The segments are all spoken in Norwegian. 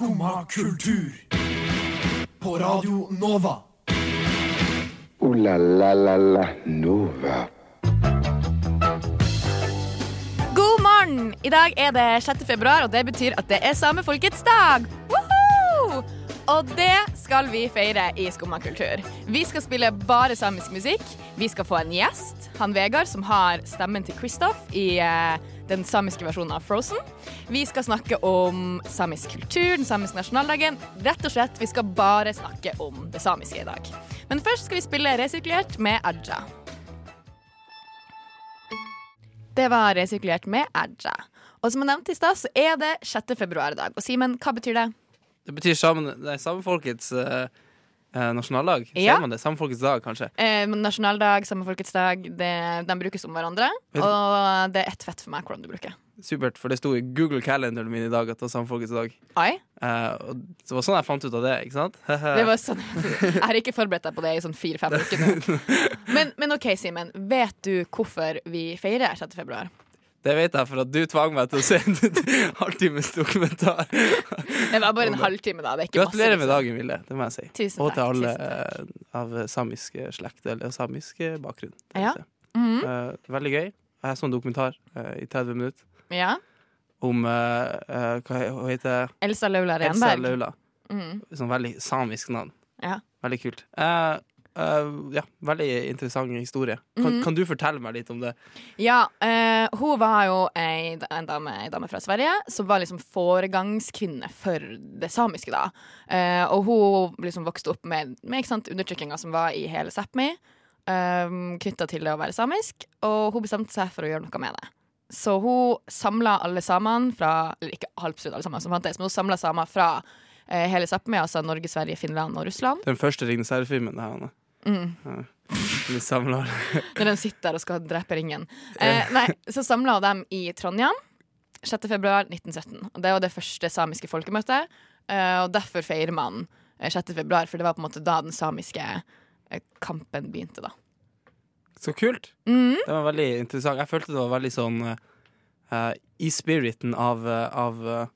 Skumma kultur. På Radio Nova. O-la-la-la-la Nova. God morgen! I dag er det 6. februar, og det betyr at det er samefolkets dag. Woohoo! Og det skal vi feire i Skumma kultur. Vi skal spille bare samisk musikk. Vi skal få en gjest, han Vegard, som har stemmen til Kristoff i uh, den samiske versjonen av Frozen. Vi skal snakke om samisk kultur, den samiske nasjonaldagen. Rett og slett, vi skal bare snakke om det samiske i dag. Men først skal vi spille resirkulert med Aja. Det var resirkulert med Aja. Og som jeg nevnte i stad, så er det 6. februar i dag. Og Simen, hva betyr det? Det betyr sammen, det er samefolkets eh, eh, nasjonaldag. Ja. Man det? Samefolkets dag, kanskje. Eh, nasjonaldag, samefolkets dag, det, de brukes om hverandre. Og det er ett fett for meg hvordan du bruker. Supert, for det sto i Google Calendaren min i dag at det var samefolkets dag. Eh, og det var sånn jeg fant ut av det, ikke sant? det var sånn Jeg har ikke forberedt deg på det i sånn fire-fem uker nå. Men, men OK, Simen. Vet du hvorfor vi feirer 6. februar? Det vet jeg, for at du tvang meg til å se en halvtimes dokumentar. Det var bare en halvtime, da. Er. Gratulerer med liksom. dagen, Vilde. Det må jeg si. Tusen Og til takk, alle tusen takk. av samisk slekt, eller samisk bakgrunn. Ja. Mm -hmm. uh, veldig gøy. Jeg så en dokumentar uh, i 30 minutter Ja. om uh, Hva heter? Elsa Laula Elsa Renberg. Laula. Mm. Sånn veldig samisk navn. Ja. Veldig kult. Eh, ja, veldig interessant historie. Kan, Mhm. kan du fortelle meg litt om det? Ja, uh, hun var jo ei, en dame, ei dame fra Sverige som var liksom foregangskvinne for det samiske, da. Uh, og hun liksom vokste opp med, med undertrykkinga som var i hele Sápmi, um, knytta til det å være samisk, og hun bestemte seg for å gjøre noe med det. Så hun samla alle samene fra Eller ikke absolutt alle sammen som fantes, men hun samla samer fra hele Sápmi, altså Norge, Sverige, Finland og Russland. Den første Ringnes herre-filmen. det her. Mm. Ja. De Når de sitter og skal drepe ringen. Eh, nei, så samla de dem i Trondheim 6. februar 1917. Og det var det første samiske folkemøtet. Eh, og derfor feirer man eh, 6. februar, for det var på en måte da den samiske eh, kampen begynte, da. Så kult! Mm. Det var veldig interessant. Jeg følte det var veldig sånn uh, i spiriten av, uh, av eh,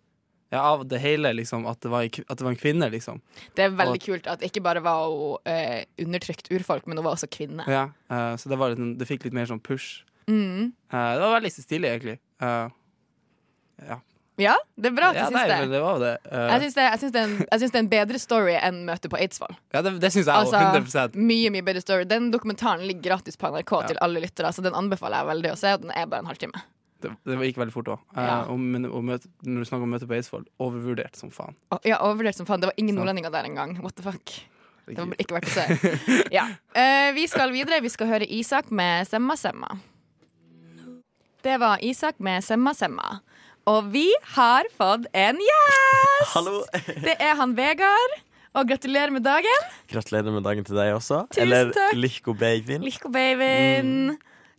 ja, av det hele, liksom. At det var, at det var en kvinne, liksom. Det er veldig Og- kult at ikke bare var hun eh, undertrykt urfolk, men hun var også kvinne. Ja, eh, så det, var litt, sånn- det fikk litt mer sånn push. Mm. Eh, det var veldig stilig, egentlig. Eh, ja. Ja, det er bra at du ja, syns det. det var det. Uh, Jeg syns det, det, er en- det en bedre story enn møtet på Eidsvoll. ja, det, det syns jeg òg. Altså, 100% mye, mye bedre story. Den dokumentaren ligger gratis på NRK Ja. til alle lyttere, så den anbefaler jeg veldig å se. Den er bare en halvtime. Det, det gikk veldig fort òg. Ja. men når du snakker om møte på Eidsvoll, overvurdert som faen. Oh, Ja, overvurdert som faen. Det var ingen nordlendinger der engang. What the fuck? Det var ikke verdt å se. Ja. Eh, vi skal videre. Vi skal høre Isak med Semma Semma. Det var Isak med Semma Semma. Og vi har fått en gjest! Hallo! Det er han Vegard. Og gratulerer med dagen. Gratulerer med dagen til deg også. Tusen takk. Eller. Lichko babyen. Lichko babyen.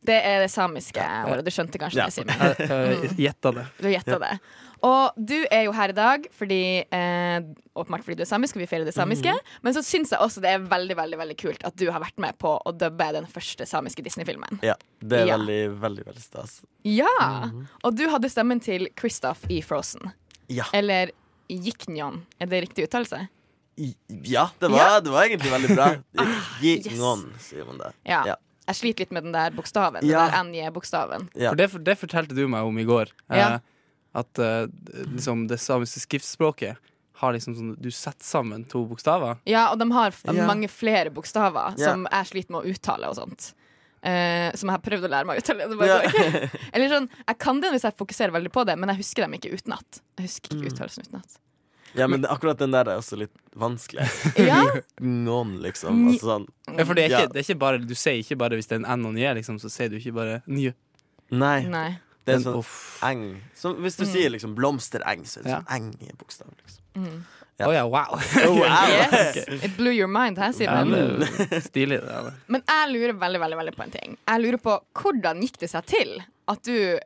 Det er det samiske ordet. Du skjønte kanskje Ja. det, Simen. Gjetta det. Du gjetta det. Og du er jo her i dag fordi eh, Åpenbart fordi du er samisk, og vi feirer det samiske. Men så syns jeg også det er veldig veldig, veldig kult at du har vært med på å dubbe den første samiske Disney-filmen. Ja, det er Ja. veldig, veldig veldig stas. Ja! Og du hadde stemmen til Kristoff i Frozen. Ja. Eller Jiknjon. Er det riktig uttalelse? Ja, det var, Ja. det var egentlig veldig bra. Jiknjon, Yes. sier man det. Ja. Ja. Jeg sliter litt med den der bokstaven. Ja. Den der NJ-bokstaven. Ja. For det, det fortalte du meg om i går. eh, At eh, liksom det samiske skriftspråket har liksom sånn Du setter sammen to bokstaver. Ja, og de har f- Ja. mange flere bokstaver Ja. som jeg sliter med å uttale og sånt. Eh, som jeg har prøvd å lære meg å uttale. Det bare Ja. Eller sånn, Jeg kan det hvis jeg fokuserer veldig på det, men jeg husker dem ikke utenat. Jeg husker Mm. ikke uttalelsen utenat. Ja, men akkurat den der er også litt vanskelig. Ja, Noen, liksom. Altså sånn Ja, for det er, ikke, Ja. det er ikke bare Du sier ikke bare hvis det er en N og en J, liksom, så sier du ikke bare nye. Nei, nei. det er en sånn uff. eng. Så hvis du Mm. sier liksom blomstereng, så er det Ja. sånn eng i bokstav. Liksom. Mm. Ja. Oh, ja, wow. Oh, wow. Yes. It blew your mind, her, Simen. er stilig. Det, det. Men jeg lurer veldig veldig, veldig på en ting. Jeg lurer på Hvordan gikk det seg til at du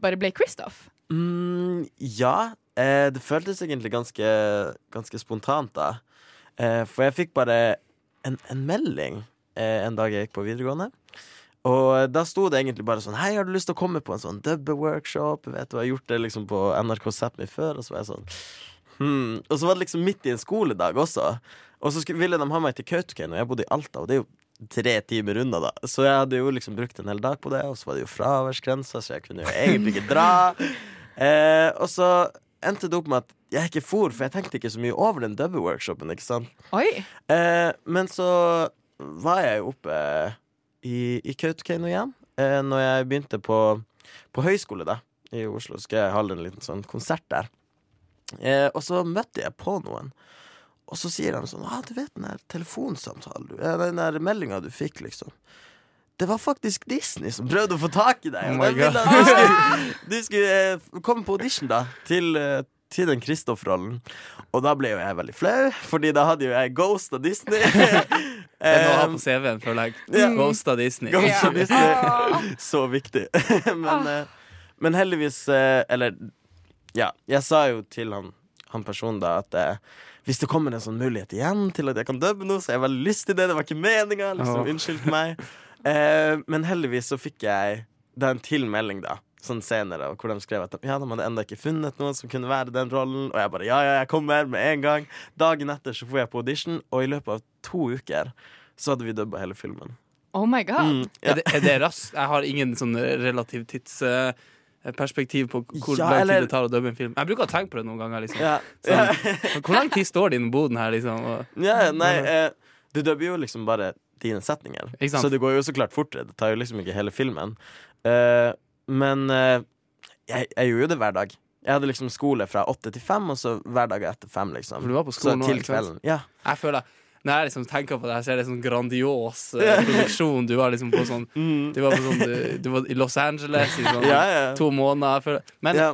bare ble Kristoff? Mm, ja, eh, det føltes egentlig ganske, ganske spontant da. Eh, for jeg fikk bare en, en melding eh, en dag jeg gikk på videregående. Og da sto det egentlig bare sånn Hei, har du lyst til å komme på en sånn dubbe-workshop? Vet du, jeg har gjort det liksom på NRK Sápmi før. Og så var jeg sånn hmm. Og så var det liksom midt i en skoledag også. Og så skulle, ville de ha meg til Kautokeino, og jeg bodde i Alta, og det er jo tre timer unna, da. Så jeg hadde jo liksom brukt en hel dag på det, og så var det jo fraværsgrensa, så jeg kunne jo egentlig ikke dra. Eh, og så endte det opp med at jeg ikke for, for jeg tenkte ikke så mye over den dubbeworkshopen, ikke sant. Oi. Eh, men så var jeg jo oppe i, i Kautokeino igjen, eh, når jeg begynte på, på høyskole, da, i Oslo. Skal jeg holde en liten sånn konsert der. Eh, og så møtte jeg på noen. Og så sier de sånn ah, 'Du vet den der telefonsamtalen du, Den der meldinga du fikk, liksom'. Det var faktisk Disney som prøvde å få tak i deg. Oh du skulle, du skulle eh, komme på audition da til, eh, til den Kristoff-rollen. Og da ble jo jeg veldig flau, Fordi da hadde jo jeg ghosta Disney. Det er noe å ha Eh, på CV-en, føler jeg. Ja. Ghosta Disney. Ghosta Ja. Disney. Så viktig. men, eh, men heldigvis eh, Eller ja, jeg sa jo til han, han personen da at eh, hvis det kommer en sånn mulighet igjen til at jeg kan dubbe noe, så har jeg veldig lyst til det. Det var ikke meninga. Liksom, unnskyld meg. Eh, men heldigvis så fikk jeg da en tilmelding, da. Sånn senere, hvor de skrev at ja, de hadde enda ikke funnet noen som kunne være den rollen. Og jeg bare ja, ja, jeg kommer med en gang. Dagen etter så får jeg på audition, og i løpet av to uker så hadde vi dubba hele filmen. Oh my god. Mm, ja. Er det, er det raskt? Jeg har ingen sånn relativ tidsperspektiv på hvor Ja, lang eller- tid det tar å dubbe en film. Jeg bruker å tenke på det noen ganger. Liksom. Ja. Sånn, hvor lang tid står det innen boden her? Liksom? Og, Ja, nei, eh, du dubber jo liksom bare dine setninger. Så det går jo så klart fortere. Det tar jo liksom ikke hele filmen. Uh, men uh, jeg, jeg gjorde jo det hver dag. Jeg hadde liksom skole fra åtte til fem, og så hver dag etter fem, liksom. For du var på skolen nå, til ikke sant? kvelden. Ja. jeg føler Når jeg liksom tenker på det her, så er det sånn grandios eh, produksjon. Du var liksom på sånn Du var, på sånn, du, du var i Los Angeles i sånn Mm. Ja, ja. to måneder. Jeg føler, men ja.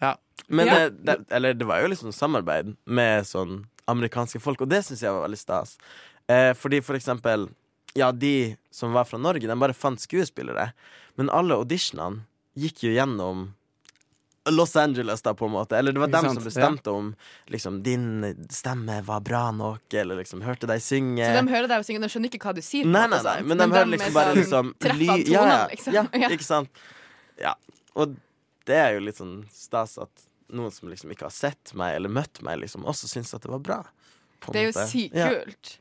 ja. Men Ja. Det, det, eller det var jo liksom samarbeid med sånn amerikanske folk, og det syns jeg var veldig stas. Eh, fordi for eksempel Ja, de som var fra Norge, de bare fant skuespillere. Men alle auditionene gikk jo gjennom Los Angeles, da, på en måte. Eller det var dem som bestemte om liksom, din stemme var bra nok, eller liksom hørte deg synge. Så de hører deg synge, de skjønner ikke hva du sier. Nei, nei, nei, men de hører liksom bare liksom Treffer ly- ja, ja, liksom. Ja, Ja. ikke sant? Ja. Og det er jo litt sånn stas at noen som liksom ikke har sett meg eller møtt meg, liksom også syns at det var bra. På Det er jo sykt Ja. kult.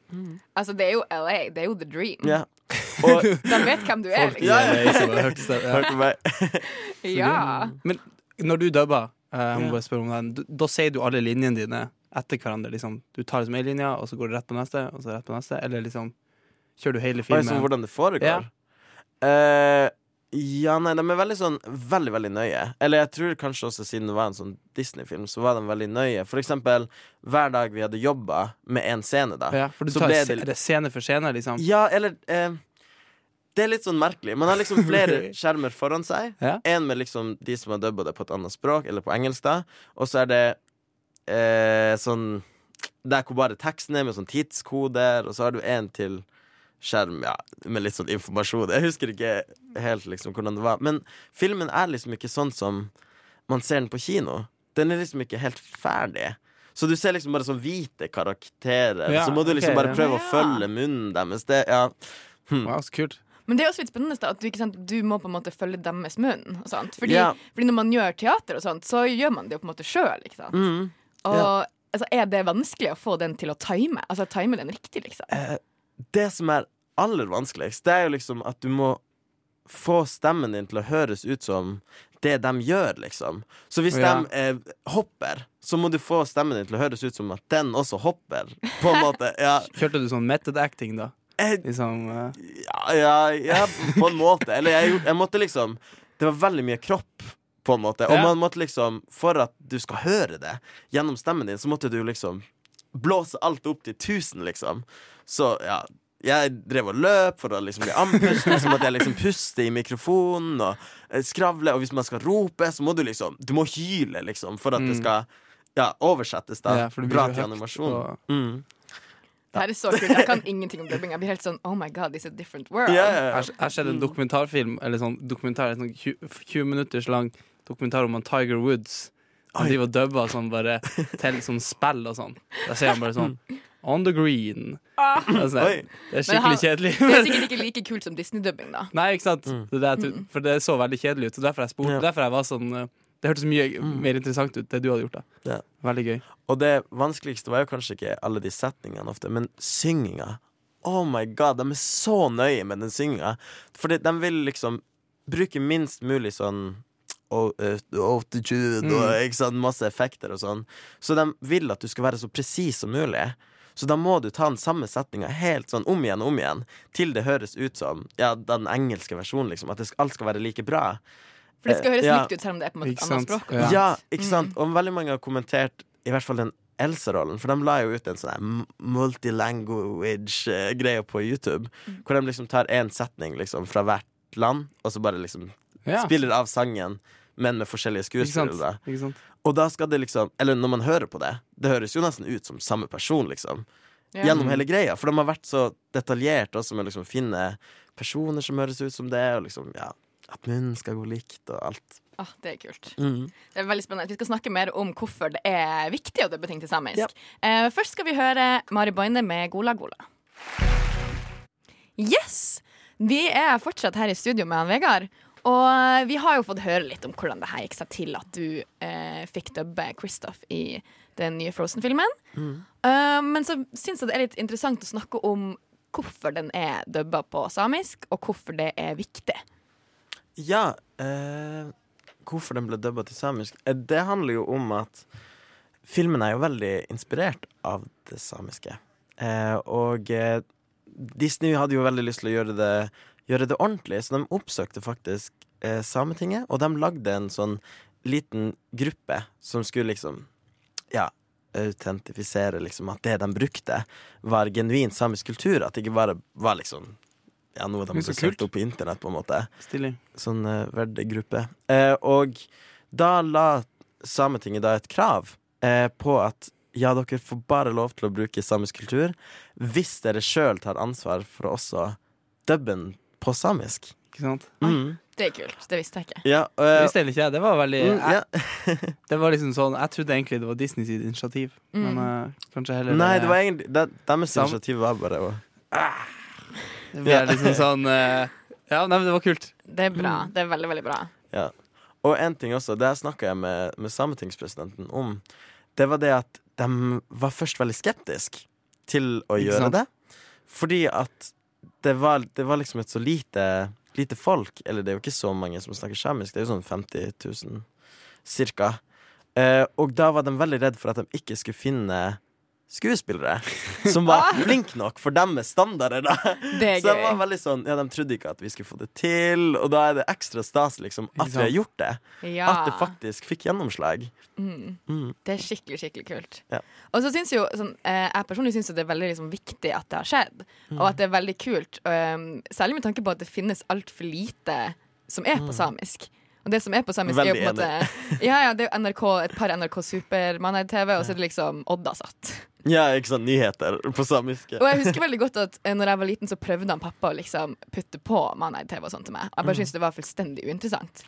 Altså, det er jo LA. Det er jo the dream. Ja. Og De vet hvem du er, liksom. Ja, ja. Hørte meg Ja. Men når du dubber, uh, jeg må bare spørre om den da sier du alle linjene dine etter hverandre? Liksom. Du tar liksom en linje, og så går du rett på neste, og så rett på neste? Eller liksom kjører du hele filmen? sånn hvordan det foregår. Ja. Eh, ja, nei, de er veldig sånn Veldig, veldig nøye. Eller jeg tror kanskje også siden det var en sånn Disney-film, så var de veldig nøye. For eksempel hver dag vi hadde jobba med en scene, da. Ja, for du Så tar det- det scene for scene, liksom? Ja, eller eh, Det er litt sånn merkelig. Man har liksom flere skjermer foran seg. Ja. En med liksom de som har dubba det på et annet språk, eller på engelsk, da. Og så er det eh, sånn Der hvor bare teksten er, med sånn tidskoder, og så har du en til skjerm ja, med litt sånn informasjon. Jeg husker ikke helt liksom hvordan det var. Men filmen er liksom ikke sånn som man ser den på kino. Den er liksom ikke helt ferdig. Så du ser liksom bare sånn hvite karakterer. Ja, så må du liksom okay, bare ja. prøve å følge munnen deres. Det, ja. hm. Wow, så kult. Men det er også litt spennende da, at du, ikke sant, du må på en måte følge deres munn. Fordi, yeah. fordi når man gjør teater, og sånt, så gjør man det jo på en måte sjøl. Mm. Og altså, er det vanskelig å få den til å time? Altså time den riktig, liksom? Eh, det som er aller vanskeligst, det er jo liksom at du må få stemmen din til å høres ut som det de gjør, liksom. Så hvis Ja. de eh, hopper, så må du få stemmen din til å høres ut som at den også hopper. På en måte. Ja, Kjørte du sånn method acting, da? eh, Liksom, eh, ja, ja, på en måte. Eller jeg, jeg måtte liksom Det var veldig mye kropp, på en måte. Og man måtte liksom For at du skal høre det gjennom stemmen din, så måtte du liksom blåse alt opp til 1000, liksom. Så ja. Jeg drev og løp for å liksom bli andpusten, så måtte jeg liksom puste i mikrofonen og skravler skravle. Og hvis man skal rope, så må du liksom Du må hyle, liksom, for at det Mm. skal ja, oversettes da Ja, bra til animasjon. og- Mm. Det her er så kult. Jeg kan ingenting om dubbing. Jeg blir helt sånn Oh my god, this is a different world. Yeah, Jeg har- jeg har sett en dokumentarfilm, eller sånn dokumentar, sånn 20, 20 minutters lang dokumentar om Tiger Woods. Han driver og dubber sånn bare til sånn spill og sånn. Da ser han bare sånn On the green. Altså, det er han- skikkelig kjedelig. Det er sikkert ikke like kult som Disney-dubbing, da. Nei, ikke sant? Mm. Det er det jeg tror- for det så veldig kjedelig ut. Og derfor jeg spurte Ja. Derfor jeg var sånn eh, Det hørtes mye mer interessant ut, det du hadde gjort. da Ja. Veldig gøy. Og det vanskeligste var jo kanskje ikke alle de setningene ofte, men synginga. Oh my god, de er så nøye med den synginga. Fordi de vil liksom bruke minst mulig sånn oh, eh, altitude og Mm. ikke sant, masse effekter og sånn. Så de vil at du skal være så presis som mulig. Så da må du ta den samme setninga helt sånn om igjen og om igjen, til det høres ut som ja, den engelske versjonen, liksom. At det skal, alt skal være like bra. For det skal høres Ja. likt ut selv om det er på en måte et annet språk. Ja. Ja, ikke sant? Og veldig mange har kommentert i hvert fall den Elsa-rollen, for de la jo ut en sånn multilanguage-greie på YouTube, hvor de liksom tar én setning liksom fra hvert land, og så bare liksom Ja. spiller av sangen, men med forskjellige skuespillere. Og da skal det liksom Eller når man hører på det, det høres jo nesten ut som samme person, liksom. Ja. Gjennom hele greia. For de har vært så detaljert også med å liksom finne personer som høres ut som det, og liksom, ja At munnen skal gå likt, og alt. Ah, det er kult. Mm. Det er veldig spennende. Vi skal snakke mer om hvorfor det er viktig å dubbe ting til samisk. Ja. Eh, først skal vi høre Mari Boine med Gola Gola. Yes! Vi er fortsatt her i studio med han Vegard. Og vi har jo fått høre litt om hvordan det her gikk seg til at du eh, fikk dubbe Kristoff i den nye Frozen-filmen. Eh, men så syns jeg det er litt interessant å snakke om hvorfor den er dubba på samisk, og hvorfor det er viktig. Ja, eh, hvorfor den ble dubba til samisk? Eh, det handler jo om at filmen er jo veldig inspirert av det samiske. Eh, og eh, Disney hadde jo veldig lyst til å gjøre det, gjøre det ordentlig, så de oppsøkte faktisk eh, Sametinget, og de lagde en sånn liten gruppe som skulle liksom Ja, autentifisere liksom at det de brukte, var genuin samisk kultur. At det ikke bare var liksom ja, noe de Men hadde søkt opp på internett, på en måte Stilig. sånn uh, verdegruppe. Eh, og da la Sametinget da et krav eh, på at ja, dere får bare lov til å bruke samisk kultur hvis dere sjøl tar ansvar for å også dubbe den på samisk. Ikke sant? Mm. Det er kult. Det visste jeg ikke. Ja, Det eh, visste heller ikke jeg. Det var veldig mm, jeg, ja. Det var liksom sånn Jeg trodde egentlig det var Disney sitt initiativ, men uh, kanskje heller Nei, det var egentlig det, Deres initiativ var bare å Det ble liksom sånn uh, Ja, nei, men det var kult. Det er bra. Det er veldig, veldig bra. Ja. Og en ting også, det snakka jeg med, med sametingspresidenten om, det var det at de var først veldig skeptisk til å gjøre det. Fordi at det var, det var liksom et så lite, lite folk, eller det er jo ikke så mange som snakker samisk, det er jo sånn 50 000 cirka. Eh, og da var de veldig redd for at de ikke skulle finne skuespillere som var flinke nok for deres standarder. da Det er så de var veldig sånn Ja, de trodde ikke at vi skulle få det til, og da er det ekstra stas liksom at vi har gjort det. Ja. At det faktisk fikk gjennomslag. Mm. Mm. Det er skikkelig, skikkelig kult. Ja. Og så synes jo, sånn, eh, Jeg personlig syns det er veldig liksom, viktig at det har skjedd, Mm. og at det er veldig kult. Um, særlig med tanke på at det finnes altfor lite som er på samisk. Og det som er på samisk, er jo på en Mm. Måte Ja, ja, det er jo NRK, et par NRK Supermann-TV, og så er det liksom Odda-satt. Ja, ikke sant, nyheter på samiske. Og jeg husker veldig godt at eh, Når jeg var liten, så prøvde han pappa å liksom putte på Manner-TV og sånt til meg. Og jeg Mm. bare syntes det var fullstendig uinteressant.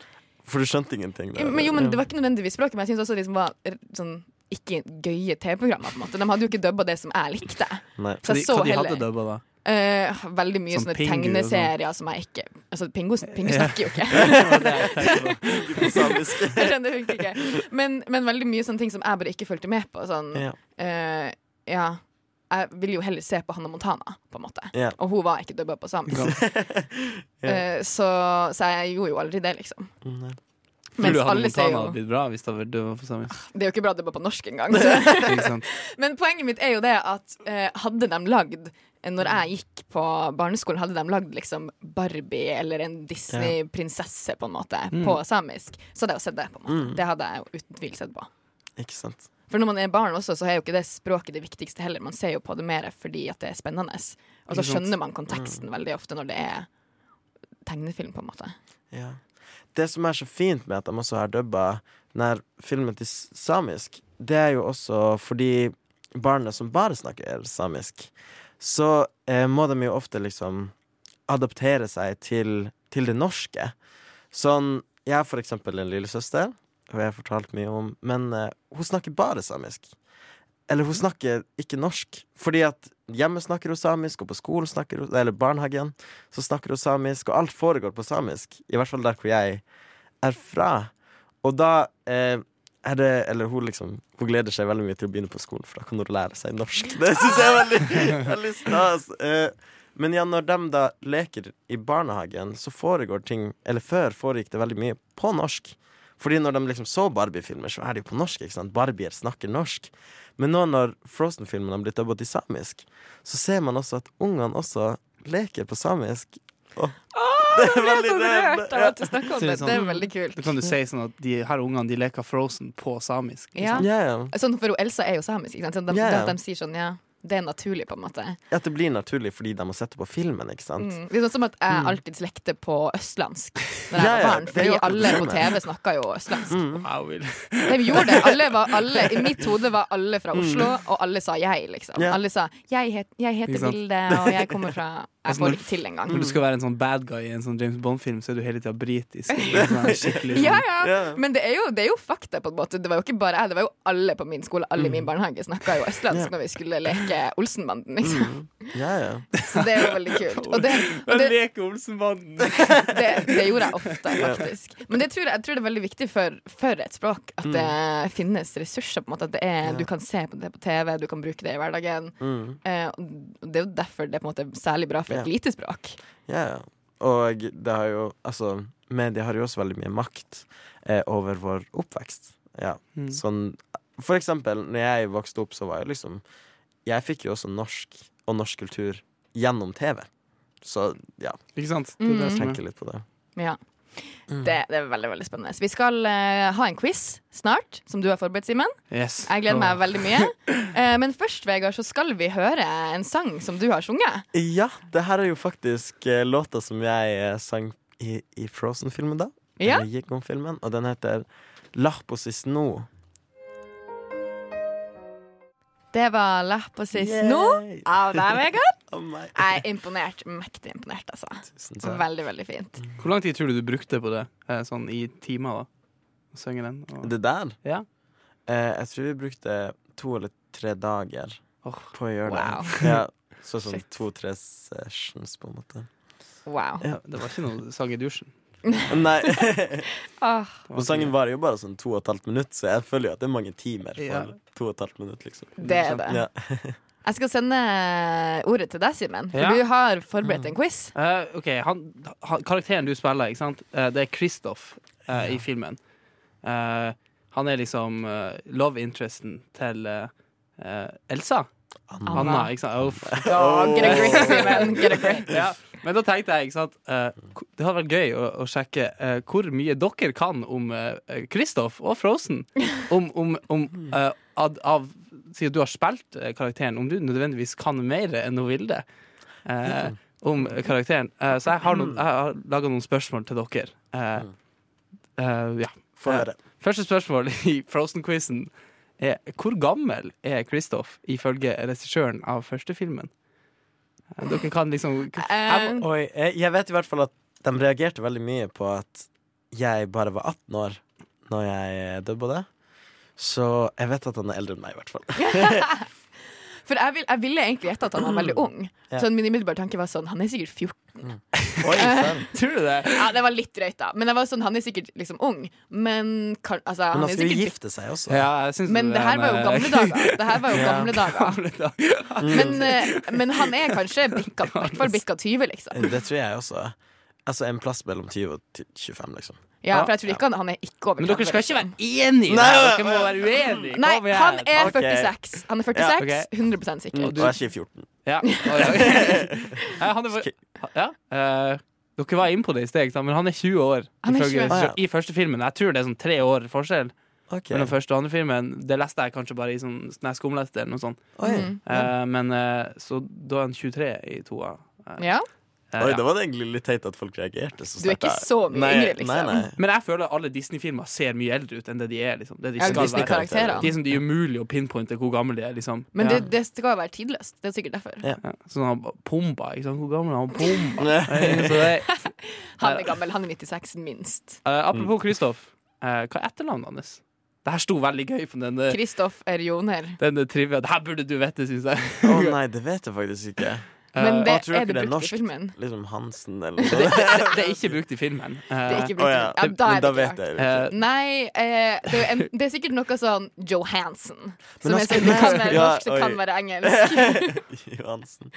For du skjønte ingenting? Der, Men jo, men? Det var ikke nødvendigvis språket, men jeg syntes også det liksom var r- sånn ikke gøye TV-programmer. på en måte De hadde jo ikke dubba det som jeg likte. Nei. Så Hva de, jeg så hva de heller hadde dubba, da? Eh, veldig mye Sånn sånne Pingu sånn. tegneserier som jeg ikke Altså, Pingu, Pingo snakker jo ikke. Det det jeg skjønner virkelig ikke. Men, men veldig mye sånne ting som jeg bare ikke fulgte med på. Sånn, Ja. eh, ja Jeg ville jo heller se på Hannah Montana, på en måte. Yeah. Og hun var ikke dubba på samisk. yeah. uh, så, så jeg gjorde jo aldri det, liksom. Mm, Tror Mens du Hannah alle Montana hadde blitt bra hvis det hadde vært dubba på samisk? Det er jo ikke bra dubba på norsk engang. Men poenget mitt er jo det at uh, hadde de lagd eh, når jeg gikk på barneskolen, hadde de lagd liksom Barbie eller en Disney-prinsesse på en måte på samisk, så hadde jeg jo sett det. på en måte Mm. Det hadde jeg jo uten tvil sett på. Ikke sant. For når man er barn også, så er jo ikke det språket det viktigste heller. Man ser jo på det mer fordi at det er spennende. Og så skjønner man konteksten veldig ofte når det er tegnefilm, på en måte. Ja. Det som er så fint med at de også har dubba denne filmen til samisk, det er jo også fordi barnet som bare snakker samisk, så eh, må de jo ofte liksom adaptere seg til, til det norske. Sånn Jeg har for eksempel en lillesøster, og jeg har fortalt mye om, men eh, hun snakker bare samisk. Eller hun snakker ikke norsk, fordi at hjemme snakker hun samisk, og på skolen snakker hun, eller barnehagen så snakker hun samisk, og alt foregår på samisk. I hvert fall der hvor jeg er fra. Og da eh, det Eller hun liksom Hun gleder seg veldig mye til å begynne på skolen, for da kan hun lære seg norsk. Det syns jeg er veldig, veldig stas. Eh, men ja, når de da leker i barnehagen, så foregår ting Eller før foregikk det veldig mye på norsk. Fordi når de liksom så Barbie-filmer, så er de på norsk. ikke sant? Barbier snakker norsk. Men nå når Frozen-filmene har blitt dubba til samisk, så ser man også at ungene også leker på samisk. Og det er veldig det- rørt av ja. at du snakker om det er det. Det er sånn- veldig kult. Da kan du si sånn at de her ungene de leker Frozen på samisk. Liksom. Ja, Yeah. Sånn, for Elsa er jo samisk. Ikke sant? Så de, yeah. de, de, de sier sånn, ja, det er naturlig, på en måte. At det blir naturlig fordi de har sett det på filmen, ikke sant? Mm. Det er sånn som at jeg alltid slekte på østlandsk da jeg var ja, barn. Fordi alle på. TV snakka jo østlandsk. Mm. Wow, De gjorde det. Alle var, alle, I mitt hode var alle fra Oslo, og alle sa jeg, liksom. Yeah. Alle sa 'jeg, het, jeg heter? Vilde, og jeg kommer fra Jeg Altså, får det ikke til engang. Når du skal være en sånn bad guy i en sånn James Bond-film, så er du hele tida britisk. Sånn sånn. Ja, ja. Ja. Men det er, jo, det er jo fakta, på en måte. Det var jo ikke bare jeg, det var jo alle på min skole, alle i min barnehage snakka jo østlandsk yeah. når vi skulle leke Olsenbanden, liksom. Ja, ja. Så det er jo veldig kult. Og det, og det, Leke Olsenbanden! det, det gjorde jeg ofte, faktisk. Men det tror jeg, jeg tror det er veldig viktig for, for et språk at det finnes ressurser. på en måte At det er, Du kan se på det på TV, du kan bruke det i hverdagen. Mm. Eh, og det er jo derfor det er på en måte særlig bra for et lite språk. ja, ja. Og det har jo Altså, media har jo også veldig mye makt eh, over vår oppvekst. Ja. Mm. Sånn For eksempel, når jeg vokste opp, så var jeg liksom Jeg fikk jo også norsk og norsk kultur gjennom TV. Så ja, Ikke sant? Det er det Mm. som er. tenker litt på det. Ja. Mm. Det, det er veldig veldig spennende. Vi skal eh, ha en quiz snart, som du har forberedt, Simen. Yes. Jeg gleder meg veldig mye. Eh, men først, Vegard, så skal vi høre en sang som du har sunget. Ja, det her er jo faktisk eh, låta som jeg eh, sang i, i Frozen-filmen, da. Ja. Eller gikk om filmen, og den heter 'Lapposis i sno. Det var Lapp og sist nå av deg, Vegard. Oh. Jeg er imponert. Mektig imponert, altså. Tusen takk. Veldig, veldig fint. Hvor lang tid tror du du brukte på det? Eh, Sånn i timer, da? Å synge den? Og... Det der? Ja. Eh, jeg tror vi brukte to eller tre dager oh, på å gjøre Wow. det. Ja, så sånn to-tre sessions, på en måte. Wow. Ja. Det var ikke noe sang i dusjen. Nei. Åh, Og sangen varer jo bare sånn to og et halvt minutt, så jeg føler jo at det er mange timer for Ja. to og et halvt minutt, liksom. det er det. Ja. Jeg skal sende ordet til deg, Simen, for Ja. du har forberedt en quiz. Uh, OK, han, han, karakteren du spiller, ikke sant? Uh, det er Kristoff eh, i filmen. Eh, han er liksom eh, love interesten til eh, eh, Elsa. Anna. Anna, ikke sant? Uff. Oh. get a grip, Simen. Get a grip. Ja, men da tenkte jeg, ikke sant uh, Det hadde vært gøy å, å sjekke uh, hvor mye dere kan om Kristoff Kristoff og Frozen. Om, om, om eh, ad, av Siden du har spilt eh, karakteren, om du nødvendigvis kan mer enn hun Vilde Uh, om karakteren. Eh, så jeg har, noen, jeg har laga noen spørsmål til dere. Eh, eh, ja. Få høre. Første spørsmål i Frozen-quizen er hvor gammel er Kristoff ifølge regissøren av første filmen? Eh, Dere kan liksom Eh, Oi, jeg, jeg vet i hvert fall at de reagerte veldig mye på at jeg bare var 18 år når jeg dubba det. Så jeg vet at han er eldre enn meg, i hvert fall. For jeg, vil, jeg ville egentlig gjette at han var veldig ung. Ja. Så min umiddelbare tanke var sånn Han er sikkert 14. Oi. Tror du det? Ja, det var litt drøyt, da. Men sånn, han er sikkert liksom ung. Men kan, altså, Men han han skal jo gifte seg også. Ja, jeg Men det her var jo gamle dager. Det her var jo Ja. gamle dager. Men, eh, men han er kanskje bikka, i hvert fall bikka 20, liksom. Det tror jeg også. Altså en plass mellom 20 og 25, liksom. Ja, for jeg tror ikke han, han er ikke over Men dere skal ikke være enige! Nei, Dere må være uenige! Nei, han er 46. Han er 46, 100 sikker. Og du- er sier 14. Ja. Å, ja. Ja, han er, ja. Uh, dere var inne på det i sted, men han er 20 år Han er ifølge 20. regissør- i første filmen. Jeg tror det er sånn tre år forskjell Ok. mellom første og andre filmen. Det leste jeg kanskje bare i sånn skumleste eller noe sånt. Mm. Uh, men uh, så da er han 23 i toa. Ja. Eh, Oi, ja. det var egentlig litt teit at folk reagerte så Du er ikke så mye Nei, yngre, liksom. Nei, nei. Men jeg føler at alle Disney-filmer ser mye eldre ut enn det de er. Liksom. Det de Ja, være. De som, det er umulig å pinpointe hvor gamle de er. Liksom. Men ja. det, det skal jo være tidløst. Det er sikkert derfor. Ja. ja. Sånn han Pumba, ikke sant? Hvor gammel er han Pumba? Så det, Han er gammel. Han er 96, minst. Uh, apropos Kristoff, Uh, hva er etternavnet hans? Det her sto veldig gøy på denne Kristoff Erjoner. Denne trivia. Det her burde du vite, syns jeg. Å nei, det vet jeg faktisk ikke. Men det, er det det brukt brukt i filmen? Liksom Hansen eller noe Det, det, det er ikke brukt i filmen. Eh, brukt ja. ja, da Men da vet jeg rart. det ikke. eh, Nei, uh, det, er en, det er sikkert noe sånn Johansen. Som er sånn, det kan være Ja, norsk, det kan være engelsk. Johansen.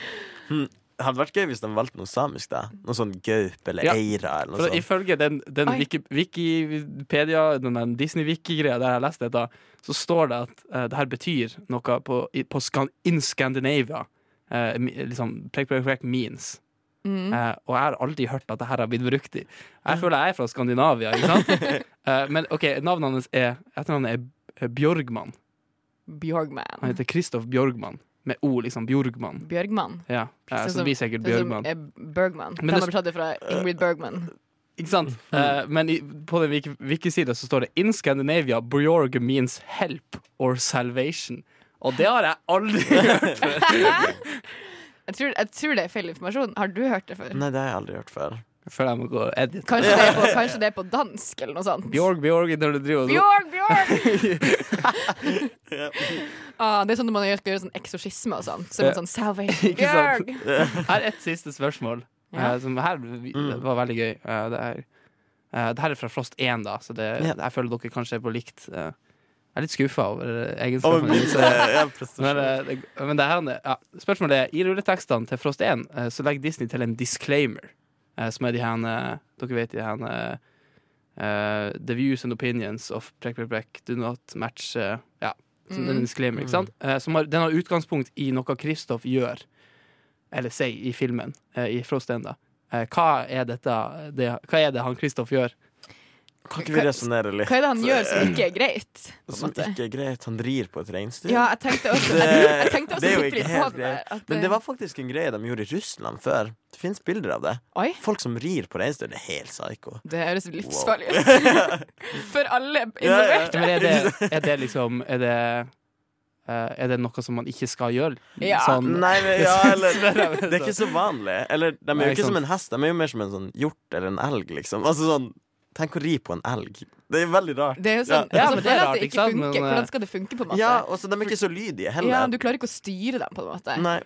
Hm. Det hadde vært gøy hvis de valgte noe samisk. da Noe sånn gaup eller Ja. eira. Eller For noe sånt. Ifølge den, den Wikipedia, den Disney-wiki-greia der jeg leste dette, så står det at uh, det her betyr noe på, på skan, in Scandinavia. Eh, mi- liksom prek, prek, prek means. Mm. Uh, og jeg har aldri hørt at det her har blitt brukt i. Jeg føler jeg er fra Skandinavia, ikke sant? uh, men OK, navnet hans er Etternavnet er Bjørgman. Bjørgman. Han heter Kristoff Bjørgman. Med O, liksom. Bjørgman. Bjørgman. Ja, så som- det blir sikkert er Bjørgman. er Bergman. Men De det- det fra Ingrid Bergman. Ikke sant? Eh, men i, på den wiki- wiki-sida så står det In Scandinavia, Bjorg means help or salvation. Og det har jeg aldri hørt før. Jeg tror, jeg tror det er feil informasjon. Har du hørt det før? Nei, det har jeg aldri hørt før. Før jeg må gå og edit. Kanskje det er på, kanskje det er på dansk eller noe sånt? Bjorg, Bjorg, når du driver og Bjørg, Bjørg! ah, det er sånn når man gjør- skal gjøre sånn eksorsisme og sånn. Så sånn salvation. Bjorg! Her er et siste spørsmål, Ja. eh, som her Mm. var veldig gøy. Eh, det, er, eh, det her er fra Frost 1, da, så det, Ja. jeg føler dere kanskje er på likt. eh, jeg er litt skuffa over egenskapene dine. Men, eh, det, men det her, ja, spørsmålet er I rulletekstene til Frost 1 eh, Så legger Disney til en disclaimer, eh, som er de her eh, Dere vet de her eh, eh, The views and opinions of prek, prek, prek do not match uh, Ja, som mm. en disclaimer, ikke sant? Uh, som har, den har utgangspunkt i noe Kristoff gjør, eller sier, i filmen. eh, I Frost 1, da. Eh, hva er dette det, Hva er det han Kristoff gjør? Kan ikke vi resonnere litt? Hva er det han gjør som ikke er greit? Som ikke er greit. Han rir på et reinsdyr. Ja, jeg tenkte også, Det- jeg tenkte også det er jo ikke helt greit. Men det var faktisk en greie de gjorde i Russland før. Det fins bilder av det. Oi, Folk som rir på reinsdyr. Det er helt psycho. det høres livsfarlig ut. For alle involverte. Men er det, er det liksom Er det eh, Er det noe som man ikke skal gjøre? Ja. Sånn, Nei, men ja, eller meg Det er ikke så vanlig. Eller de er Nei, jo ikke ikke som en hest, de er jo mer som en sånn hjort eller en elg, liksom. Altså sånn Tenk å ri på en elg. Det er veldig rart. Det er jo sånn, Ja, ja men det er rart, det ikke ikke sant? funker. Men, eh, Hvordan skal det funke, på en måte? Ja, og så de er ikke så lydige Ja, heller. du klarer ikke å styre dem, på en måte. Nei.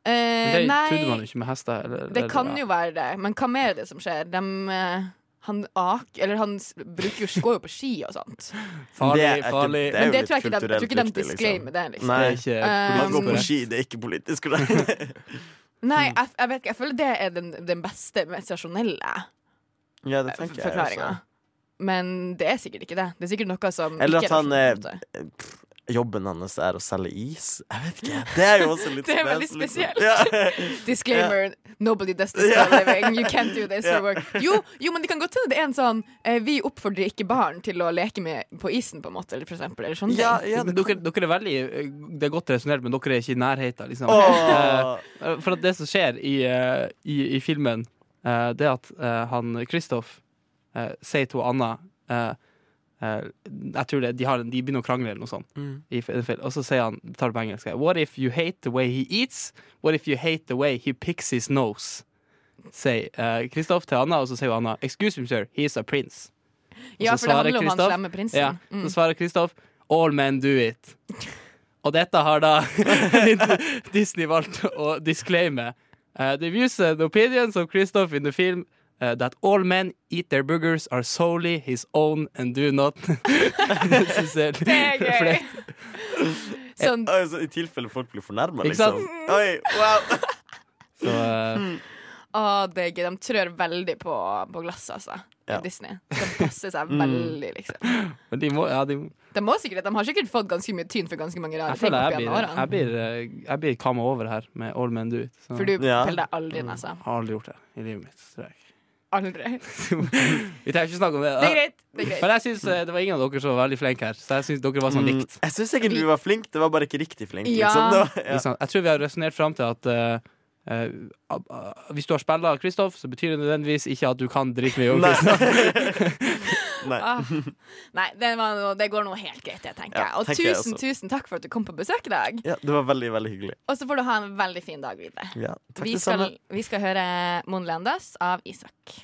Eh, det nei, trodde man jo ikke med hester. Eller, det eller- kan ja. jo være det. Men hva mer er det som skjer? De, eh, han ak... Eller han bruker jo, går jo på ski og sånt. Farlig, Det ikke- farlig. det Men det tror jeg ikke de, jeg tror ikke de disclaimer det, liksom. Nei. Ikke um, Man går på ski, det er ikke politisk korrekt. Nei, jeg, jeg vet ikke. Jeg føler det er den, den beste, mest rasjonelle ja, det tenker jeg også. Men det er sikkert ikke det. Det er sikkert noe som Eller ikke at han er eh, Jobben hans er å selge is. Jeg vet ikke. Det er jo også litt Det er veldig spes, liksom. spesielt. Ja. Disclaimer. Nobody does this for a living. You can't do this yeah. for work. Jo, jo, men det kan godt hende det er en sånn eh, Vi oppfordrer ikke barn til å leke med på isen, på en måte, eller for eksempel. Eller sånne Ja, ting. ja, det dere, dere er veldig eh, Det er godt resonnert, men dere er ikke i nærheten. Liksom. Oh. For at det som skjer i, i, i filmen, det er at eh, han Kristoff eh, sier til Anna eh, eh, Jeg tror det, de, har, de begynner å krangle eller noe sånt. Mm. I, og så sier han, tar det på engelsk What if you hate the way he eats? What if you hate the way he picks his nose? Sier Kristoff Kristoff til Anna, og så sier Anna Excuse me, sir, he is a prince. Ja, for det handler om han slemme prinsen. Ja, Mm. Så svarer Kristoff All men do it. Og dette har da Disney valgt å disclaime. Uh, the views and opinions of Kristoff in the film uh, that all men eat their boogers are solely his own and do not Det er gøy. Sånn, Altså, I tilfelle folk blir fornærma, liksom. Oi, wow. Så uh, oh, det er gøy. De trør veldig på, på glasset, altså. i Ja. Disney. De passer seg Mm. veldig, liksom. Men de må ja, de, De, må sikkert, de har sikkert fått ganske mye tyn for ganske mange rare ting jeg gjennom blir, jeg blir, uh, jeg blir kamma over her med All men do it. Så For du Ja. peller deg aldri i nesa. jeg har aldri gjort det i livet mitt. Tror jeg. Aldri. Vi trenger ikke snakke om det. Det er greit. Det er greit. Men jeg synes eh, det var ingen av dere som var veldig flinke her. Så jeg synes dere var sånn Mm, likt. Jeg syns egentlig du var flink, det var bare ikke riktig flink. Ja. Liksom. Var, ja. Jeg tror vi har resonnert fram til at uh, uh, uh, hvis du har spilla Kristoff, så betyr det nødvendigvis ikke at du kan dritmye om Nei. Kristoff. Nei. Ah. Nei, det, var noe, det går nå helt greit, det, tenker Ja, jeg. Og tenker tusen, jeg tusen takk for at du kom på besøk i dag. Ja, det var veldig, veldig hyggelig. Og så får du ha en veldig fin dag videre. Ja, takk Vi det samme. skal, vi skal høre Mon Landas av Isak.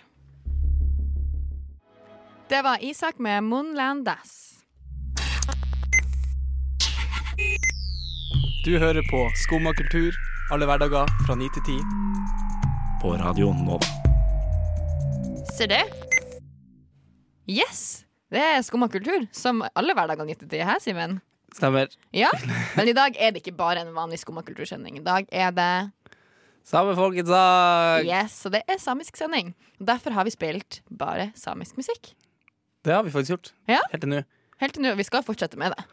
Det var Isak med Mon Landas. Du hører på Skumma kultur alle hverdager fra 9 til 10. På Radio nå. Ser det? Yes! Det er Skumma kultur, som alle hverdager 90 til her, Simen. Stemmer. Ja, men i dag er det ikke bare en vanlig Skumma kultursending. I dag er det Samefolkets dag! Yes, så det er samisk sending. Derfor har vi spilt bare samisk musikk. Det har vi faktisk gjort. Ja. Helt til nå. Helt til nå. Vi skal fortsette med det.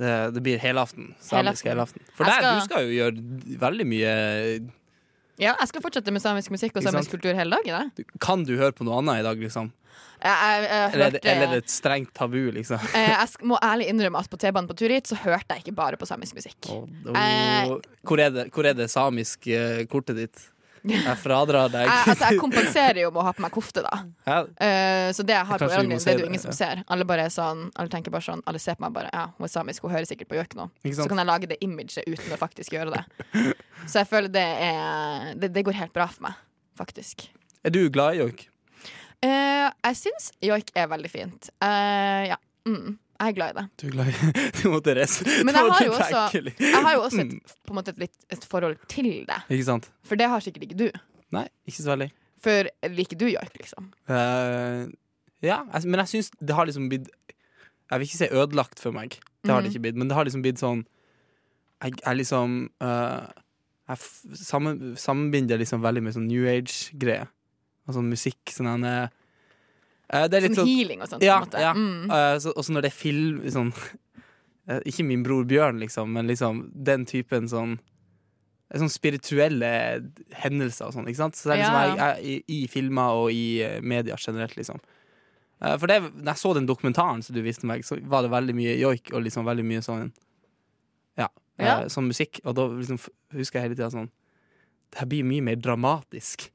Det, det blir helaften. Samisk Helaften. helaften. For der, skal- du skal jo gjøre veldig mye Ja, jeg skal fortsette med samisk musikk og samisk kultur hele dagen. Da. Kan du høre på noe annet i dag, liksom? jeg, jeg, jeg, hørte- eller er det et strengt tabu, liksom? eh, jeg må ærlig innrømme at på T-banen på tur hit så hørte jeg ikke bare på samisk musikk. Oh, Eh. hvor, er det, hvor er det samisk eh, kortet ditt? Jeg fradrar deg. Jeg, altså, jeg kompenserer jo med å ha på meg kofte, da. Ja, Uh, så det jeg har på ørene mine, det er det det, jo ingen som ja. ser. Alle bare er sånn Alle tenker bare sånn Alle ser på meg bare Ja, hun er samisk, hun hører sikkert på gjøk nå. Så kan jeg lage det imaget uten å faktisk gjøre det. Så jeg føler det er Det, det går helt bra for meg, faktisk. Er du glad i joik? Uh, jeg syns joik er veldig fint. Uh, ja. Mm, jeg er glad i det. Du er glad i Du måtte reise. Men jeg har jo også- har jo også et, på en måte et, litt, et forhold til det. Ikke sant? For det har sikkert ikke du. Nei, ikke så veldig. For liker du joik, liksom? Uh, ja, jeg, men jeg syns det har liksom blitt Jeg vil ikke si ødelagt for meg, det har det Mhm. ikke blitt, men det har liksom blitt sånn Jeg er liksom uh, Jeg sammen, sammenbinder liksom veldig med sånn New Age-greier. Og sånn musikk. Sånn en, Det er litt Sånn sånn healing og sånt. Ja, ja. Mm. Eh, så, også når det er film sånn, eh, Ikke min bror Bjørn, liksom, men liksom den typen sånn eh, Sånn spirituelle hendelser og sånn. ikke sant? Så det er liksom Ja, jeg, jeg, i, I filmer og i eh, media generelt, liksom. Eh, for det, når jeg så den dokumentaren som du viste meg, så var det veldig mye joik og liksom veldig mye sånn Ja, eh, Ja. sånn musikk. Og da liksom husker jeg hele tida sånn Det her blir mye mer dramatisk.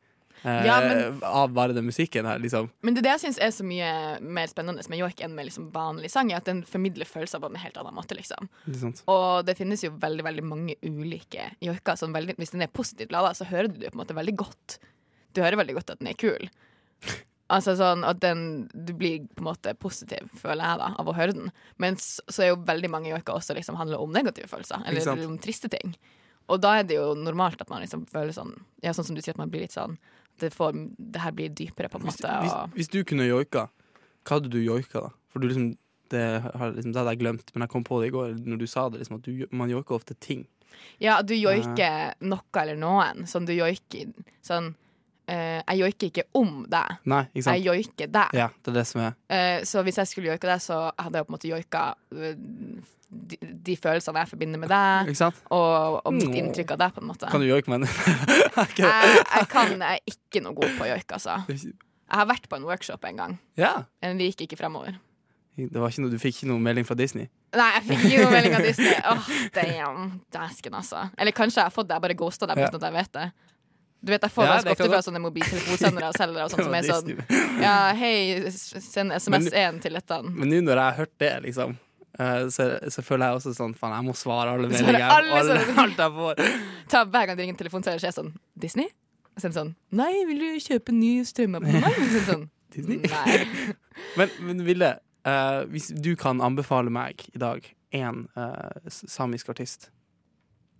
Eh, Ja, men- Av bare den musikken her, liksom. Men det er det jeg syns er så mye mer spennende med joik enn med liksom vanlig sang, er at den formidler følelser på en helt annen måte. liksom Det? Og det finnes jo veldig veldig mange ulike joiker. Sånn veldig, hvis den er positivt lada, så hører du det på en måte veldig godt. Du hører veldig godt at den er kul. Altså sånn at den Du blir på en måte positiv, føler jeg, da av å høre den. Men så, er jo veldig mange joiker også liksom handler om negative følelser. Eller om triste ting. Og da er det jo normalt at man liksom føler sånn Ja, sånn som du sier, at man blir litt sånn Det, får, det her blir dypere, på en måte. hvis, Og, hvis du kunne joika, hva hadde du joika da? For du liksom det, har, liksom, det hadde jeg glemt, men jeg kom på det i går når du sa det. Liksom, at du, man joiker ofte ting. Ja, du joiker noe eller noen. Sånn du joiker Sånn eh, Jeg joiker ikke om deg. Nei, ikke sant? Jeg joiker deg. Ja, det er det som er Eh, så hvis jeg skulle joika deg, så hadde jeg på en måte joika eh, de, de følelsene jeg forbinder med deg, Ikke sant? og, og mitt inntrykk av deg, på en måte. Kan du joike med den? Ok. jeg, jeg kan Jeg er ikke noe god på joik, altså. Jeg har vært på en workshop en gang, Ja. men det gikk ikke fremover. Det var ikke noe, du fikk ikke noe melding fra Disney? Nei, jeg fikk ikke noe melding av Disney. Åh, damn. Dæsken, altså. Eller kanskje jeg har fått det, jeg bare ghosta deg Ja. uten at jeg vet det. Du vet, Jeg får ganske ofte fra sånne mobiltelefonsendere og selgere og sånt, som er sånn Ja, hei, send SMS 1 til dette. Men nå når jeg har hørt det, liksom eh, så, så føler jeg også sånn Faen, jeg må svare alle meldinger. alle alt jeg får. Ta Hver gang du ringer en telefon, så er det sånn Disney? Og så er det sånn Nei, vil du kjøpe en ny strømabonnement? Så sånn Disney? Nei. Men, men Ville, uh, hvis du kan anbefale meg i dag én samisk artist,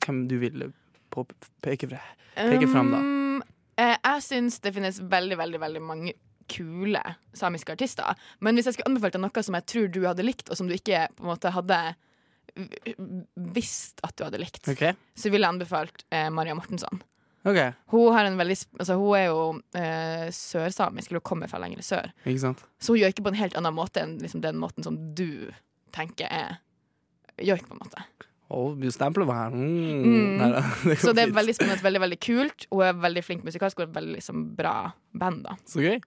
hvem du vil peke fra? Peke frem, da. Um, eh, jeg syns det finnes veldig, veldig, veldig mange kule samiske artister. Men hvis jeg skulle anbefalt deg noe som jeg tror du hadde likt, og som du ikke på en måte hadde visst at du hadde likt, okay. så ville jeg anbefalt eh, Maria Mortensson. Okay. Hun, har en veldig, altså, hun er jo eh, sørsamisk, eller hun kommer fra lenger sør. Så hun gjør ikke på en helt annen måte enn liksom, den måten som du tenker er joik, på en måte. Stemplet her. Mm. Mm. Nei, det Så det er veldig spennende, veldig veldig kult. Hun er veldig flink musikalsk og et veldig liksom, bra band. da Så gøy.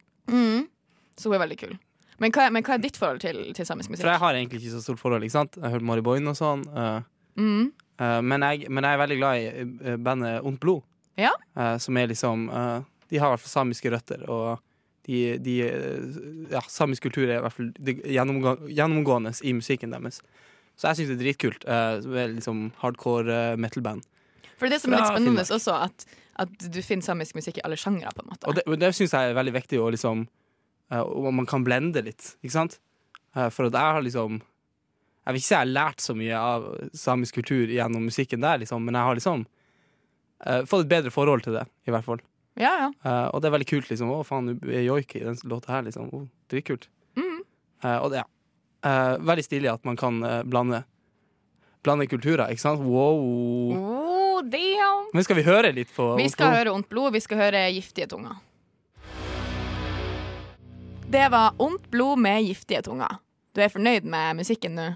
Så hun er veldig kul. Men hva, men hva er ditt forhold til, til samisk musikk? For jeg har egentlig ikke så stort forhold. ikke sant? Jeg har hørt Mari Boine og sånn. Uh, Mm. eh, men, jeg, men jeg er veldig glad i eh, bandet Ondt blod. Ja. Uh, som er liksom De har i hvert fall samiske røtter. Og de, de Ja, samisk kultur er i hvert fall gjennomgå, gjennomgående i musikken deres. Så jeg syns det er dritkult. Uh, liksom hardcore eh, metal-band. For det er som er litt spennende Finnmark. også, at, at du finner samisk musikk i alle sjangre. på en måte Og det, det syns jeg er veldig viktig, og liksom uh, man kan blende litt, ikke sant? Uh, for at jeg har liksom Jeg vil ikke si jeg har lært så mye av samisk kultur gjennom musikken der, liksom, men jeg har liksom uh, fått et bedre forhold til det, i hvert fall. Ja, ja. Eh, og det er veldig kult, liksom. Å, faen, du er joik i den låta her, liksom. Oh, Dritkult. Mm. Eh, og det, ja. Eh, veldig stilig at man kan eh, blande Blande kulturer, ikke sant? Wow. Oh, damn. Men skal vi høre litt på Vi skal høre Ondt blod, vi skal høre Giftige tunger. Det var Ondt blod med giftige tunger. Du er fornøyd med musikken nå?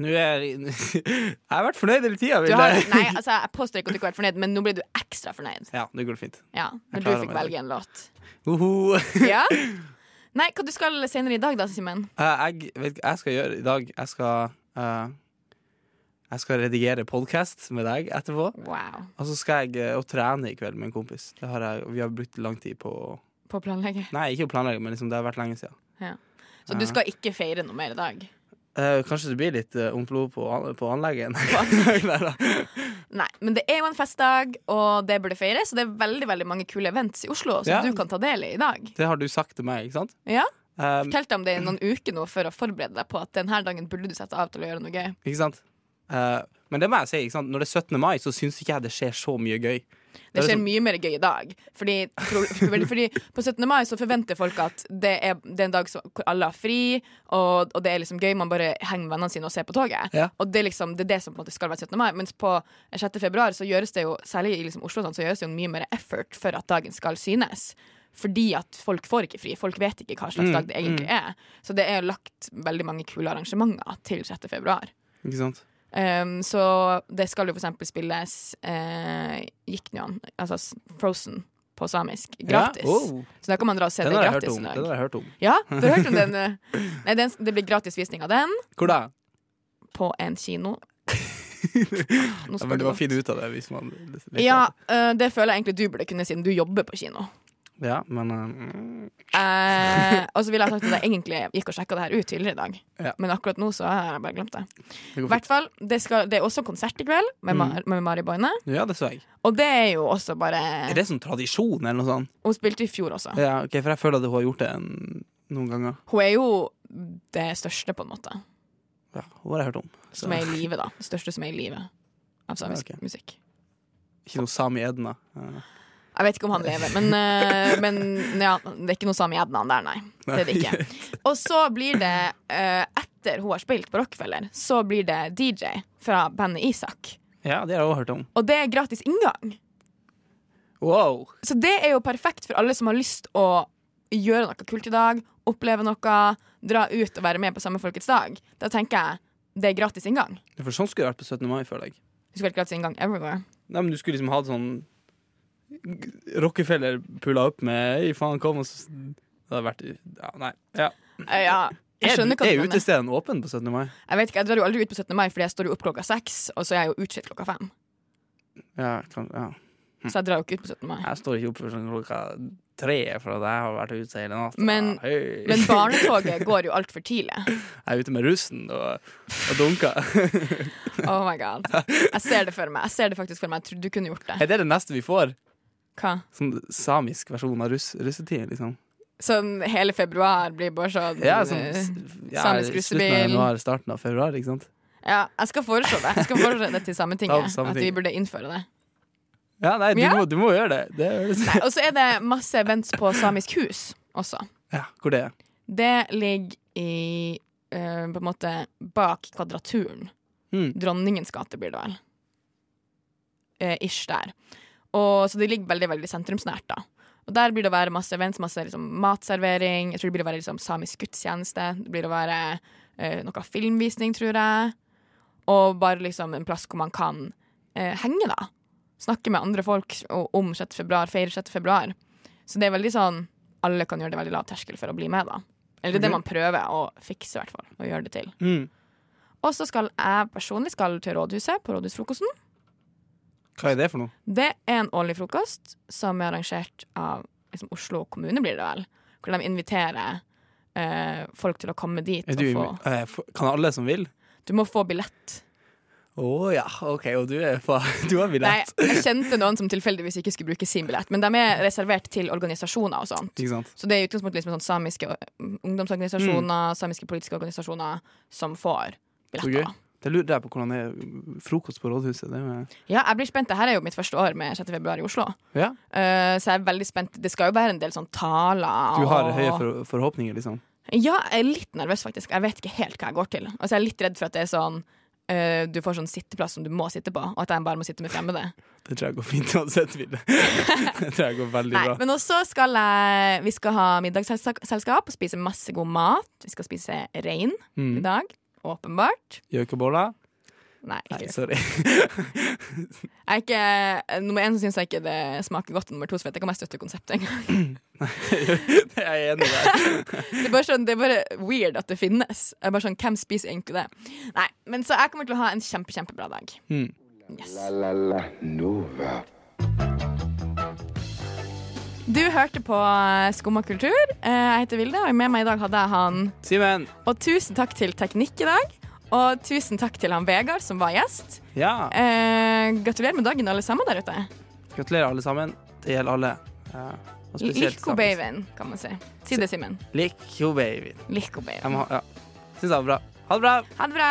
Nå er Jeg har vært fornøyd hele tida. Du har, nei, altså, jeg påstår ikke at du ikke har vært fornøyd, men nå ble du ekstra fornøyd. Ja, det går fint. Ja, Jeg Når du klarer fikk meg. velge en låt. Uhu. Ja? Nei, hva du skal senere i dag, da, Simen? Uh, jeg vet hva jeg skal gjøre i dag. Jeg skal uh, Jeg skal redigere podkast med deg etterpå. Wow. Og så skal jeg uh, trene i kveld med en kompis. Det har jeg, vi har brukt lang tid på På å planlegge. Nei, ikke å planlegge, men liksom, det har vært lenge siden. Så du skal ikke feire noe mer i dag? Eh, kanskje det blir litt uh, ondt blod på, an- på anlegget. Nei men det er jo en festdag, og det burde feires. Og det er veldig veldig mange kule events i Oslo som Ja. du kan ta del i i dag. Det har du sagt til meg, ikke sant? Ja, Eh, Fortalte om det i noen uker nå for å forberede deg på at denne dagen burde du sette av til å gjøre noe gøy. ikke sant? Uh, men det må jeg si, når det er 17. mai, så syns ikke jeg det skjer så mye gøy. Det er skjer liksom- mye mer gøy i dag. Fordi, fordi, på 17. mai så forventer folk at det er, det er en dag hvor alle har fri, og, og det er liksom gøy. Man bare henger med vennene sine og ser på toget. Ja. Og det er liksom det, er det som på en måte skal være 17. mai. Mens på 6. februar så gjøres det jo, særlig i liksom Oslo, sånn, så gjøres det jo mye mer effort for at dagen skal synes. Fordi at folk får ikke fri. Folk vet ikke hva slags Mm, dag det egentlig er. Så det er lagt veldig mange kule arrangementer til 6. februar. Ikke sant? Um, så det skal jo for eksempel spilles uh, Jiknyan, altså Frozen, på samisk. Gratis. Ja? Oh, Så da kan man dra og se den det gratis. Den har jeg hørt om. Ja, du har hørt om den? uh, Nei, den, det blir gratis visning av den Hvor da? på en kino. Ja, men du du må finne ut av det hvis man Ja, uh, det føler jeg egentlig du burde kunne, siden du jobber på kino. Ja, men uh, Eh, og så ville jeg sagt at jeg egentlig gikk og sjekka det her ut tidligere i dag. Ja. Men akkurat nå så har jeg bare glemt det. I hvert fall, det, skal, det er også konsert i kveld med, Mm. Mar med Mari Boine. Ja, det så jeg. Og det er jo også bare Er det sånn tradisjon, eller noe sånt? Hun spilte i fjor også. Ja, ok, For jeg føler at hun har gjort det en, noen ganger. Hun er jo det største, på en måte. Ja, hun har jeg hørt om. Så, Som er i live, da. Det største som er i live av samisk Ja, okay. musikk. Ikke noe Sami Edna. Ja. Jeg vet ikke om han lever, men, uh, men ja, det er ikke noe sami Adnan der, nei. Det er det ikke. Og så blir det, uh, etter hun har spilt på Rockefeller, så blir det DJ fra bandet Isak. ja, det har jeg også hørt om. Og det er gratis inngang. Wow! Så det er jo perfekt for alle som har lyst å gjøre noe kult i dag, oppleve noe, dra ut og være med på samme folkets dag. Da tenker jeg det er gratis inngang. For sånn skulle det vært på 17. mai, føler jeg. Du skulle vært gratis inngang everywhere. Nei, men Du skulle liksom hatt sånn Rockefeller pulla opp med Hei, faen, kom og så Det hadde vært ja, Nei. Ja. Eh, Ja, jeg Er, skjønner hva er utestedene åpne på 17. mai? Jeg vet ikke, jeg drar jo aldri ut på 17. mai, fordi jeg står jo opp klokka seks, og så er jeg jo utslitt klokka fem. Ja, kan, ja. Så jeg drar jo ikke ut på 17. mai. Jeg står ikke opp før sånn klokka tre for at jeg har vært ute hele natta. Men- Hei. Men barnetoget går jo altfor tidlig. Jeg er ute med russen og, og dunker. Oh my god. Jeg ser det for meg. Jeg ser det faktisk for meg. Du kunne gjort det. Er det det neste vi får? Hva? Sånn samisk versjon av russ, russetid, liksom? Sånn hele februar blir bare sånn Ja, sånn eh, ja, samisk Slutten av russebil. januar, starten av februar, ikke sant? Ja, jeg skal foreslå det. Jeg skal foreslå det til Sametinget. At vi burde innføre det. Ja, nei, du, Ja. Må, du må gjøre det. det det. Nei, Og så er det masse events på Samisk hus også. ja, hvor det er? Det ligger i uh, på en måte bak Kvadraturen. Mm. Dronningens gate blir det vel. Uh, ish der. Og, så det ligger veldig veldig sentrumsnært. da Og Der blir det å være masse events, masse liksom, matservering. Jeg tror det blir å være liksom, samisk gudstjeneste. Det blir å være eh, noe filmvisning, tror jeg. Og bare liksom en plass hvor man kan eh, henge, da. Snakke med andre folk om 6. februar, feire 6. februar. Så det er veldig sånn Alle kan gjøre det veldig lav terskel for å bli med, da. Eller det er det man prøver å fikse, i hvert fall. Og gjøre det til. Mm. Og så skal jeg personlig skal til rådhuset på rådhusfrokosten. Hva er det for noe? Det er en årlig frokost som er arrangert av liksom, Oslo kommune, blir det vel. Hvor de inviterer eh, folk til å komme dit. Du, få, eh, kan alle som vil? du må få billett. Å ja, OK, og du, fa du har Nei, jeg kjente noen som tilfeldigvis ikke skulle bruke sin billett, men de er reservert til organisasjoner og sånt. Så det er i utgangspunktet liksom sånn samiske ungdomsorganisasjoner, ungdomsorganisasjoner, samiske politiske organisasjoner som får billetter. da. Det lurer jeg på hvordan det er frokost på rådhuset. Det Ja, jeg blir spent. Dette er jo mitt første år med 6. februar i Oslo. ja. Uh, så jeg er veldig spent. Det skal jo være en del sånn taler. Du har og- høye for, forhåpninger, liksom? Ja, jeg er litt nervøs, faktisk. Jeg vet ikke helt hva jeg går til. Og så er jeg litt redd for at det er sånn uh, du får sånn sitteplass som du må sitte på, og at jeg bare må sitte med fremmede. Det tror jeg går fint uansett, Vilde. Det tror jeg går veldig Nei, bra. men også skal jeg Vi skal ha middagsselskap og spise masse god mat. Vi skal spise rein i Mm. dag. Åpenbart. Gjøkeboller? Nei, Nei, ikke. sorry. Jeg er ikke Nummer én så syns jeg ikke det smaker godt, nummer to så vet jeg ikke om jeg støtter konseptet engang. Det er jeg enig i der. Det er bare sånn, det er bare weird at det finnes. Jeg er bare sånn, Hvem spiser egentlig det? Nei, men Så jeg kommer til å ha en kjempe, kjempebra dag. Mm. Yes. La la la Nova. Du hørte på Skumma kultur. Eh, Jeg heter Vilde, og med meg i dag hadde jeg han Simen. Og tusen takk til Teknikk i dag. Og tusen takk til han Vegard som var gjest. Ja. Eh, gratulerer med dagen, alle sammen der ute. Gratulerer, alle sammen. Det gjelder alle. Ja. Og Likko babyen, kan man si. Si det, Simen. Likko baby. Likko babyen. ha Ja. Syns det var bra. Ha det bra. Ha det bra!